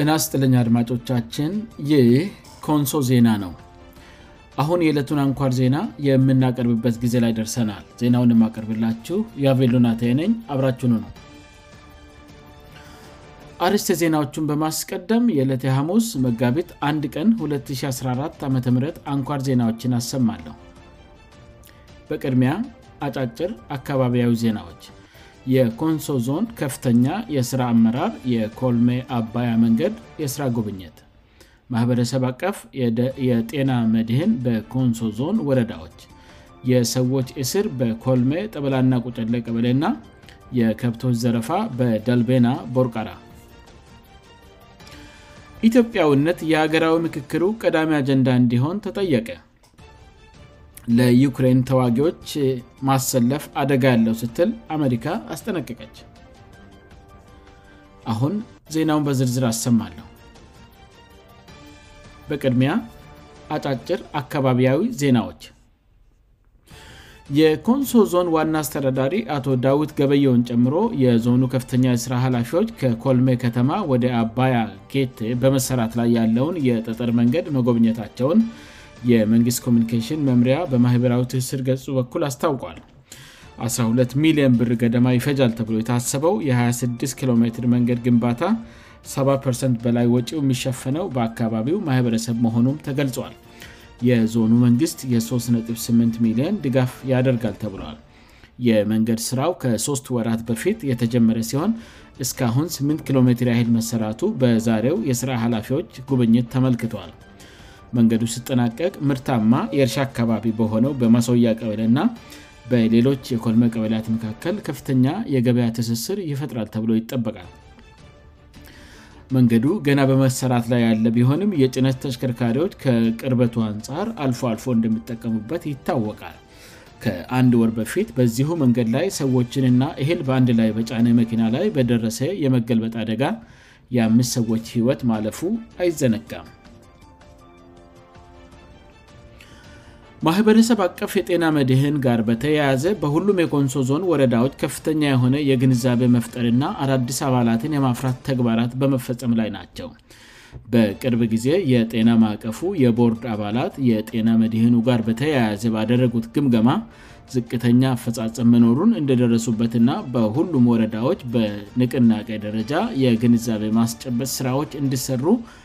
እናስጥልኛ አድማጮቻችን ይህ ኮንሶ ዜና ነው አሁን የዕለቱን አንኳር ዜና የምናቀርብበት ጊዜ ላይ ደርሰናል ዜናውን የማቀርብላችሁ የአቬሉናትየነኝ አብራችኑ ነው አርስተ ዜናዎቹን በማስቀደም የዕለት ሀሙስ መጋቢት 1 ቀን 214 ዓም አንኳር ዜናዎችን አሰማለሁ በቅድሚያ አጫጭር አካባቢያዊ ዜናዎች የኮንሶ ዞን ከፍተኛ የሥራ አመራር የኮልሜ አባያ መንገድ የሥራ ጎብኘት ማኅበረሰብ አቀፍ የጤና መድህን በኮንሶ ዞን ወረዳዎች የሰዎች እስር በኮልሜ ጠብላና ቁጨለ ቀበሌና የከብቶች ዘረፋ በደልቤና ቦርቀራ ኢትዮጵያውነት የሀገራዊ ምክክሩ ቀዳሜ አጀንዳ እንዲሆን ተጠየቀ ለዩክሬን ተዋጊዎች ማሰለፍ አደጋ ያለው ስትል አሜሪካ አስጠነቀቀች አሁን ዜናውን በዝርዝር አሰማለሁ በቅድሚያ አጫጭር አካባቢያዊ ዜናዎች የኮንሶ ዞን ዋና አስተዳዳሪ አቶ ዳዊት ገበየውን ጨምሮ የዞኑ ከፍተኛ የሥራ ኃላፊዎች ከኮልሜ ከተማ ወደ አባያ ኬቴ በመሰራት ላይ ያለውን የጠጠር መንገድ መጎብኘታቸውን የመንግስት ኮሚኒኬሽን መምሪያ በማኅበራዊ ትስር ገጹ በኩል አስታውቋል 12 ሚሊዮን ብር ገደማ ይፈጃል ተብሎ የታሰበው የ26 ኪሜ መንገድ ግንባታ 7 በላይ ወጪው የሚሸፈነው በአካባቢው ማኅበረሰብ መሆኑም ተገልጿል የዞኑ መንግሥት የ38 ሚሊዮን ድጋፍ ያደርጋል ተብለል የመንገድ ሥራው ከ3ት ወራት በፊት የተጀመረ ሲሆን እስካአሁን 8 ኪሜ የአሄድ መሰራቱ በዛሬው የሥራ ኃላፊዎች ጉብኝት ተመልክቷል መንገዱ ስጠናቀቅ ምርታማ የእርሻ አካባቢ በሆነው በማስወያ ቀበልእና በሌሎች የኮልመቀበልያት መካከል ከፍተኛ የገበያ ትስስር ይፈጥራል ተብሎ ይጠበቃል መንገዱ ገና በመሰራት ላይ ያለ ቢሆንም የጭነት ተሽከርካሪዎች ከቅርበቱ አንጻር አልፎ አልፎ እንደሚጠቀሙበት ይታወቃል ከአንድ ወር በፊት በዚሁ መንገድ ላይ ሰዎችንና እህል በአንድ ላይ በጫነ መኪና ላይ በደረሰ የመገልበጥ አደጋ የአምስት ሰዎች ህይወት ማለፉ አይዘነጋም ማህበረሰብ አቀፍ የጤና መድህን ጋር በተያያዘ በሁሉም የጎንሶ ዞን ወረዳዎች ከፍተኛ የሆነ የግንዛቤ መፍጠርና አዳዲስ አባላትን የማፍራት ተግባራት በመፈፀም ላይ ናቸው በቅርብ ጊዜ የጤና ማዕቀፉ የቦርድ አባላት የጤና መድህኑ ጋር በተያያዘ ባደረጉት ግምገማ ዝቅተኛ አፈፃፀም መኖሩን እንደደረሱበትና በሁሉም ወረዳዎች በንቅናቀ ደረጃ የግንዛቤ ማስጨበጥ ስራዎች እንድሰሩ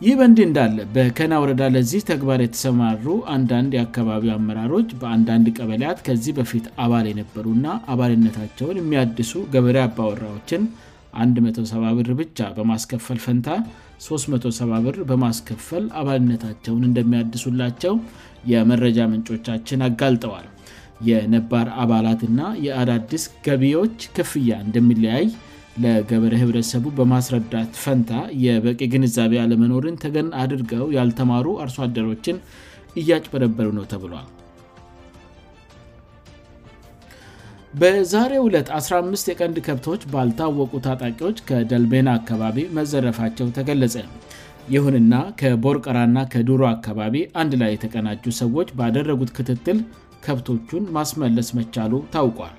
ይህ በእንድህ እንዳለ በከና ወረዳ ለዚህ ተግባር የተሰማሩ አንዳንድ የአካባቢው አመራሮች በአንዳንድ ቀበልያት ከዚህ በፊት አባል የነበሩእና አባልነታቸውን የሚያድሱ ገበሬ አባወራዎችን 17ብር ብቻ በማስከፈል ፈንታ 307ብር በማስከፈል አባልነታቸውን እንደሚያድሱላቸው የመረጃ ምንጮቻችን አጋልጠዋል የነባር አባላትእና የአዳዲስ ገቢዎች ክፍያ እንደሚለያይ ለገበረ ኅብረተሰቡ በማስረዳት ፈንታ የበቂ ግንዛቤ አለመኖርን ተገን አድርገው ያልተማሩ አርሶ አደሮችን እያጭበረበሩ ነው ተብሏል በዛሬ 2ለት 15 የቀንድ ከብቶች ባልታወቁ ታጣቂዎች ከደልቤና አካባቢ መዘረፋቸው ተገለጸ ይሁንና ከቦርቀራ ና ከዱሮ አካባቢ አንድ ላይ የተቀናጁ ሰዎች ባደረጉት ክትትል ከብቶቹን ማስመለስ መቻሉ ታውቋል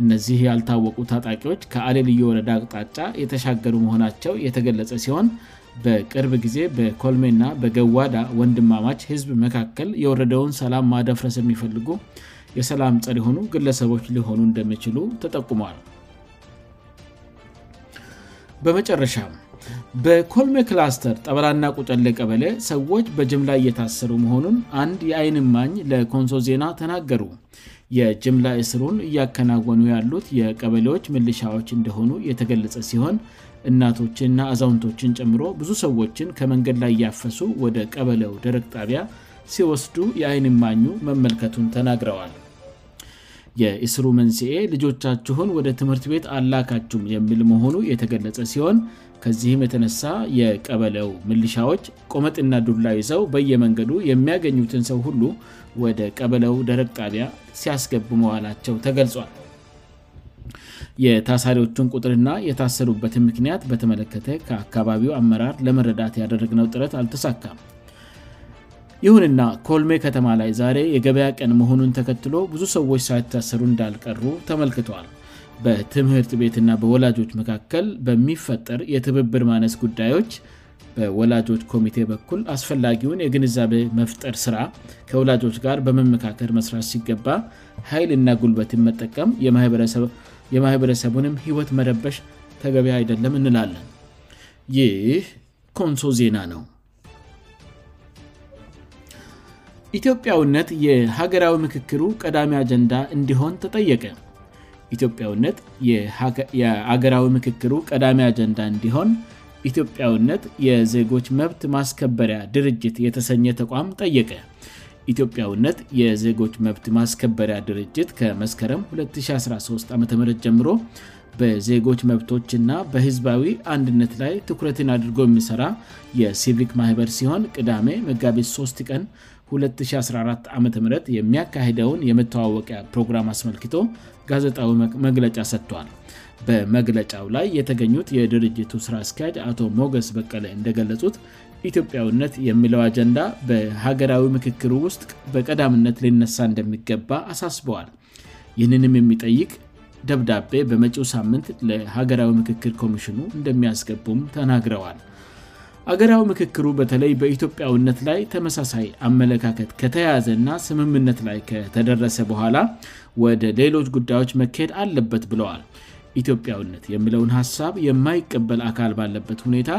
እነዚህ ያልታወቁ ታጣቂዎች ከአሌ ልየወረዳ አቅጣጫ የተሻገሩ መሆናቸው የተገለጸ ሲሆን በቅርብ ጊዜ በኮልሜ ና በገዋዳ ወንድማማች ህዝብ መካከል የወረደውን ሰላም ማደፍረስ የሚፈልጉ የሰላም ፀር የሆኑ ግለሰቦች ሊሆኑ እንደምችሉ ተጠቁመል በመጨረሻም በኮልሜ ክላስተር ጠበላና ቁጨለ ቀበለ ሰዎች በጅምላ እየታሰሩ መሆኑን አንድ የአይን ማኝ ለኮንሶ ዜና ተናገሩ የጅምላ እስሩን እያከናወኑ ያሉት የቀበሌዎች ምልሻዎች እንደሆኑ የተገለጸ ሲሆን እናቶችንና አዛውንቶችን ጨምሮ ብዙ ሰዎችን ከመንገድ ላይ እያፈሱ ወደ ቀበለው ደረግ ጣቢያ ሲወስዱ የአይን ማኙ መመልከቱን ተናግረዋል የእስሩ መንስኤ ልጆቻችሁን ወደ ትምህርት ቤት አላካችም የሚል መሆኑ የተገለጸ ሲሆን ከዚህም የተነሳ የቀበለው ምልሻዎች ቆመጥና ዱላ ይዘው በየመንገዱ የሚያገኙትን ሰው ሁሉ ወደ ቀበለው ደረቅ ጣቢያ ሲያስገብ መዋላቸው ተገልጿል የታሳሪዎቹን ቁጥርና የታሰሩበትን ምክንያት በተመለከተ ከአካባቢው አመራር ለመረዳት ያደረግነው ጥረት አልተሳካም ይሁንና ኮልሜ ከተማ ላይ ዛሬ የገበያ ቀን መሆኑን ተከትሎ ብዙ ሰዎች ሳይታሰሩ እንዳልቀሩ ተመልክተዋል በትምህርት ቤትእና በወላጆች መካከል በሚፈጠር የትብብር ማነት ጉዳዮች በወላጆች ኮሚቴ በኩል አስፈላጊውን የግንዛቤ መፍጠር ስራ ከወላጆች ጋር በመመካከድ መስራት ሲገባ ኃይልና ጉልበትን መጠቀም የማህበረሰቡንም ህይወት መረበሽ ተገበያ አይደለም እንላለን ይህ ኮንሶ ዜና ነው ኢትዮጵያውነት የሀገራዊ ምክክሩ ቀዳሚ አጀንዳ እንዲሆን ተጠየቀ ኢትጵነ የአገራዊ ምክክሩ ቀዳሚ አጀንዳ እንዲሆን ኢትዮጵያውነት የዜጎች መብት ማስከበሪያ ድርጅት የተሰኘ ተቋም ጠየቀ ኢትዮጵያውነት የዜጎች መብት ማስከበሪያ ድርጅት ከመስከረም 2013 ዓም ጀምሮ በዜጎች መብቶችና በህዝባዊ አንድነት ላይ ትኩረትን አድርጎ የሚሠራ የሲቪክ ማህበር ሲሆን ቅዳሜ መጋቢት 3 ቀን 2014 ዓም የሚያካሄደውን የመተዋወቂያ ፕሮግራም አስመልክቶ ጋዜጣዊ መግለጫ ሰጥቷል በመግለጫው ላይ የተገኙት የድርጅቱ ስራ አስኪሄድ አቶ ሞገስ በቀለ እንደገለጹት ኢትዮጵያውነት የሚለው አጀንዳ በሀገራዊ ምክክሩ ውስጥ በቀዳምነት ሊነሳ እንደሚገባ አሳስበዋል ይህንንም የሚጠይቅ ደብዳቤ በመጪው ሳምንት ለሀገራዊ ምክክል ኮሚሽኑ እንደሚያስገቡም ተናግረዋል አገራዊ ምክክሩ በተለይ በኢትዮጵያውነት ላይ ተመሳሳይ አመለካከት ከተያዘና ስምምነት ላይ ከተደረሰ በኋላ ወደ ሌሎች ጉዳዮች መካሄድ አለበት ብለዋል ኢትዮጵያውነት የምለውን ሀሳብ የማይቀበል አካል ባለበት ሁኔታ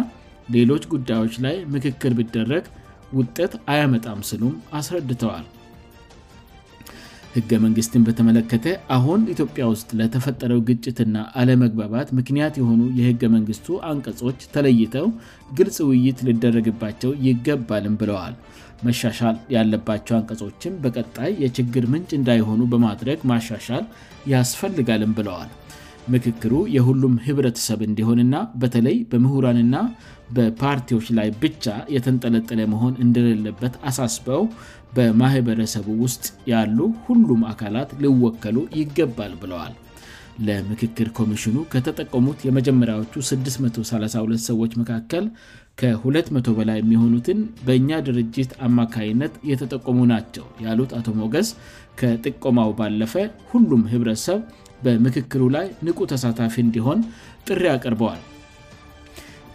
ሌሎች ጉዳዮች ላይ ምክክር ቢደረግ ውጠት አያመጣም ስሉም አስረድተዋል ህገ መንግስትን በተመለከተ አሁን ኢትዮጵያ ውስጥ ለተፈጠረው ግጭትና አለመግባባት ምክንያት የሆኑ የህገ መንግስቱ አንቀጾች ተለይተው ግልጽ ውይይት ሊደረግባቸው ይገባልም ብለዋል መሻሻል ያለባቸው አንቀጾችም በቀጣይ የችግር ምንጭ እንዳይሆኑ በማድረግ ማሻሻል ያስፈልጋልም ብለዋል ምክክሩ የሁሉም ህብረተሰብ እንዲሆንና በተለይ በምሁራንና በፓርቲዎች ላይ ብቻ የተንጠለጠለ መሆን እንደሌለበት አሳስበው በማኅበረሰቡ ውስጥ ያሉ ሁሉም አካላት ሊወከሉ ይገባል ብለዋል ለምክክር ኮሚሽኑ ከተጠቆሙት የመጀመሪያዎቹ 632 ሰዎች መካከል ከ200 በላይ የሚሆኑትን በእኛ ድርጅት አማካይነት የተጠቆሙ ናቸው ያሉት አቶ ሞገስ ከጥቆማው ባለፈ ሁሉም ህብረተሰብ በምክክሉ ላይ ንቁ ተሳታፊ እንዲሆን ጥሪ አቀርበዋል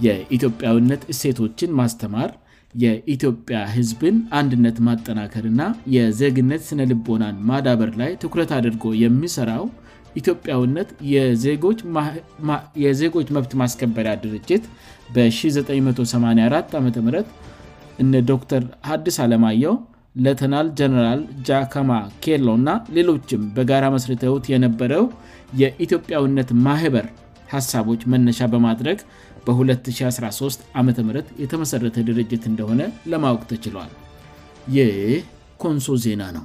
የኢትዮጵያውነት እሴቶችን ማስተማር የኢትዮጵያ ህዝብን አንድነት ማጠናከር ና የዜግነት ስነልቦናን ማዳበር ላይ ትኩረት አድርጎ የሚሠራው ኢትዮጵያውነት የዜጎች መብት ማስከበሪ ድርጅት በ1984 ዓም እነ ዶር አድስ አለማየው ለተናል ጀነራል ጃካማ ኬሎ እና ሌሎችም በጋራ መስርተውት የነበረው የኢትዮጵያውነት ማህበር ሀሳቦች መነሻ በማድረግ በ2013 አም የተመሠረተ ድርጅት እንደሆነ ለማወቅ ተችሏል ይህ ኮንሶ ዜና ነው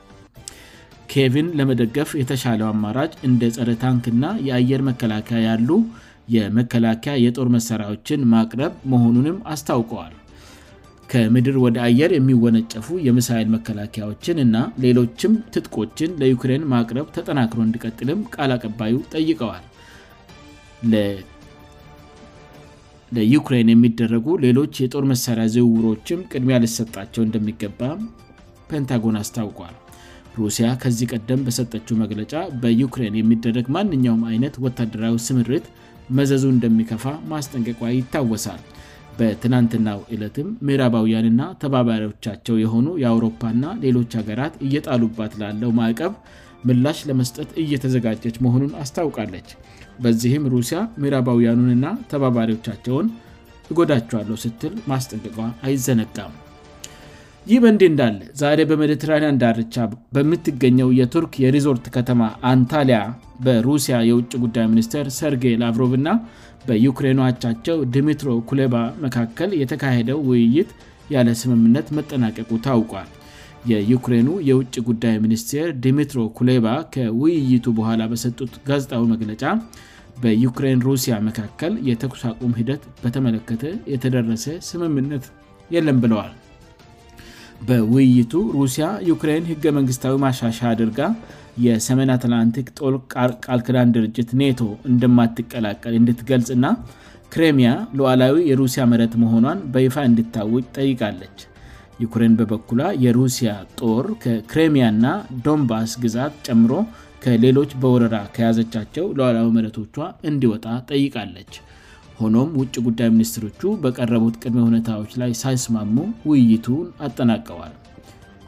ኬቪን ለመደገፍ የተሻለው አማራጭ እንደ ጸረ ታንክና የአየር መከላከያ ያሉ የመከላከያ የጦር መሳሪያዎችን ማቅረብ መሆኑንም አስታውቀዋል ከምድር ወደ አየር የሚወነጨፉ የምሳኤል መከላከያዎችን እና ሌሎችም ትጥቆችን ለዩክሬን ማቅረብ ተጠናክሮ እንዲቀጥልም ቃል አቀባዩ ጠይቀዋል ለዩክሬን የሚደረጉ ሌሎች የጦር መሳሪያ ዝውውሮችም ቅድሚ ልሰጣቸው እንደሚገባም ፔንታጎን አስታውቋል ሩሲያ ከዚህ ቀደም በሰጠችው መግለጫ በዩክሬን የሚደረግ ማንኛውም አይነት ወታደራዊ ስምርት መዘዙ እንደሚከፋ ማስጠንቀቋ ይታወሳል በትናንትናው ዕለትም ሜራባውያንና ተባባሪዎቻቸው የሆኑ የአውሮፓና ሌሎች ሀገራት እየጣሉባት ላለው ማዕቀብ ምላሽ ለመስጠት እየተዘጋጀች መሆኑን አስታውቃለች በዚህም ሩሲያ ሜራባውያኑንና ተባባሪዎቻቸውን እጎዳቸዋለሁ ስትል ማስጠንቅቋ አይዘነጋም ይህ በ እንዲህ እንዳለ ዛሬ በሜድትራንያ እንዳርቻ በምትገኘው የቱርክ የሪዞርት ከተማ አንታሊያ በሩሲያ የውጭ ጉዳይ ሚኒስቴር ሰርጌይ ላቭሮቭ እና በዩክሬኑ አቻቸው ዲሚትሮ ኩሌባ መካከል የተካሄደው ውይይት ያለ ስምምነት መጠናቀቁ ታውቋል የዩክሬኑ የውጭ ጉዳይ ሚኒስቴር ዲሚትሮ ኩሌባ ከውይይቱ በኋላ በሰጡት ጋዜጣዊ መግለጫ በዩክሬን ሩሲያ መካከል የተኩስ አቁም ሂደት በተመለከተ የተደረሰ ስምምነት የለም ብለዋል በውይይቱ ሩሲያ ዩክሬን ህገ መንግስታዊ ማሻሻ አድርጋ የሰሜን አትላንቲክ ጦልክ ቃልክዳን ድርጅት ኔቶ እንደማትቀላቀል እንድትገልጽ ና ክሬሚያ ሉዓላዊ የሩሲያ መረት መሆኗን በይፋ እንድታውጭ ጠይቃለች ዩክሬን በበኩሏ የሩሲያ ጦር ከክሬሚያና ዶምባስ ግዛት ጨምሮ ከሌሎች በወረዳ ከያዘቻቸው ለዓላዊ መረቶቿ እንዲወጣ ጠይቃለች ሆኖም ውጭ ጉዳይ ሚኒስትሮቹ በቀረቡት ቅድሜ ሁኔታዎች ላይ ሳይስማሙ ውይይቱን አጠናቀዋል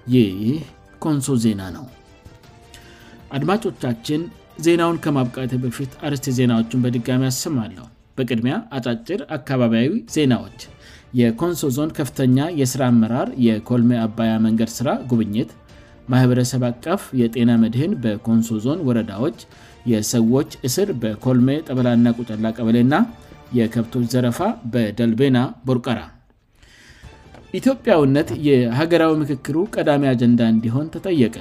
ይህ ኮንሶ ዜና ነው አድማጮቻችን ዜናውን ከማብቃት በፊት አርስት የዜናዎችን በድጋሚ አሰማለ በቅድሚያ አጫጭር አካባቢያዊ ዜናዎች የኮንሶ ዞን ከፍተኛ የስራ አመራር የኮልሜ አባያ መንገድ ሥራ ጉብኝት ማኅበረሰብ አቀፍ የጤና መድህን በኮንሶ ዞን ወረዳዎች የሰዎች እስር በኮልሜ ጠበላና ቁጠላ ቀበልና የከብቶች ዘረፋ በደልቤና ቦርቀራ ኢትዮጵያውነት የሀገራዊ ምክክሩ ቀዳሚ አጀንዳ እንዲሆን ተጠየቀ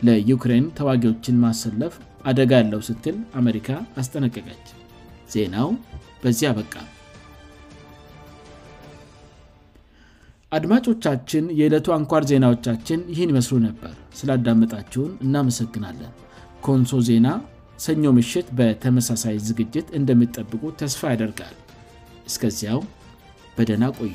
ለዩክሬን ተዋጊዎችን ማሰለፍ አደጋ ያለው ስትል አሜሪካ አስጠነቀቀች ዜናው በዚያ አበቃ አድማጮቻችን የዕለቱ አንኳር ዜናዎቻችን ይህን ይመስሉ ነበር ስላዳመጣቸውን እናመሰግናለን ኮንሶ ዜና ሰኞ ምሽት በተመሳሳይ ዝግጅት እንደምጠብቁ ተስፋ ያደርጋል እስከዚያው በደና ቆዩ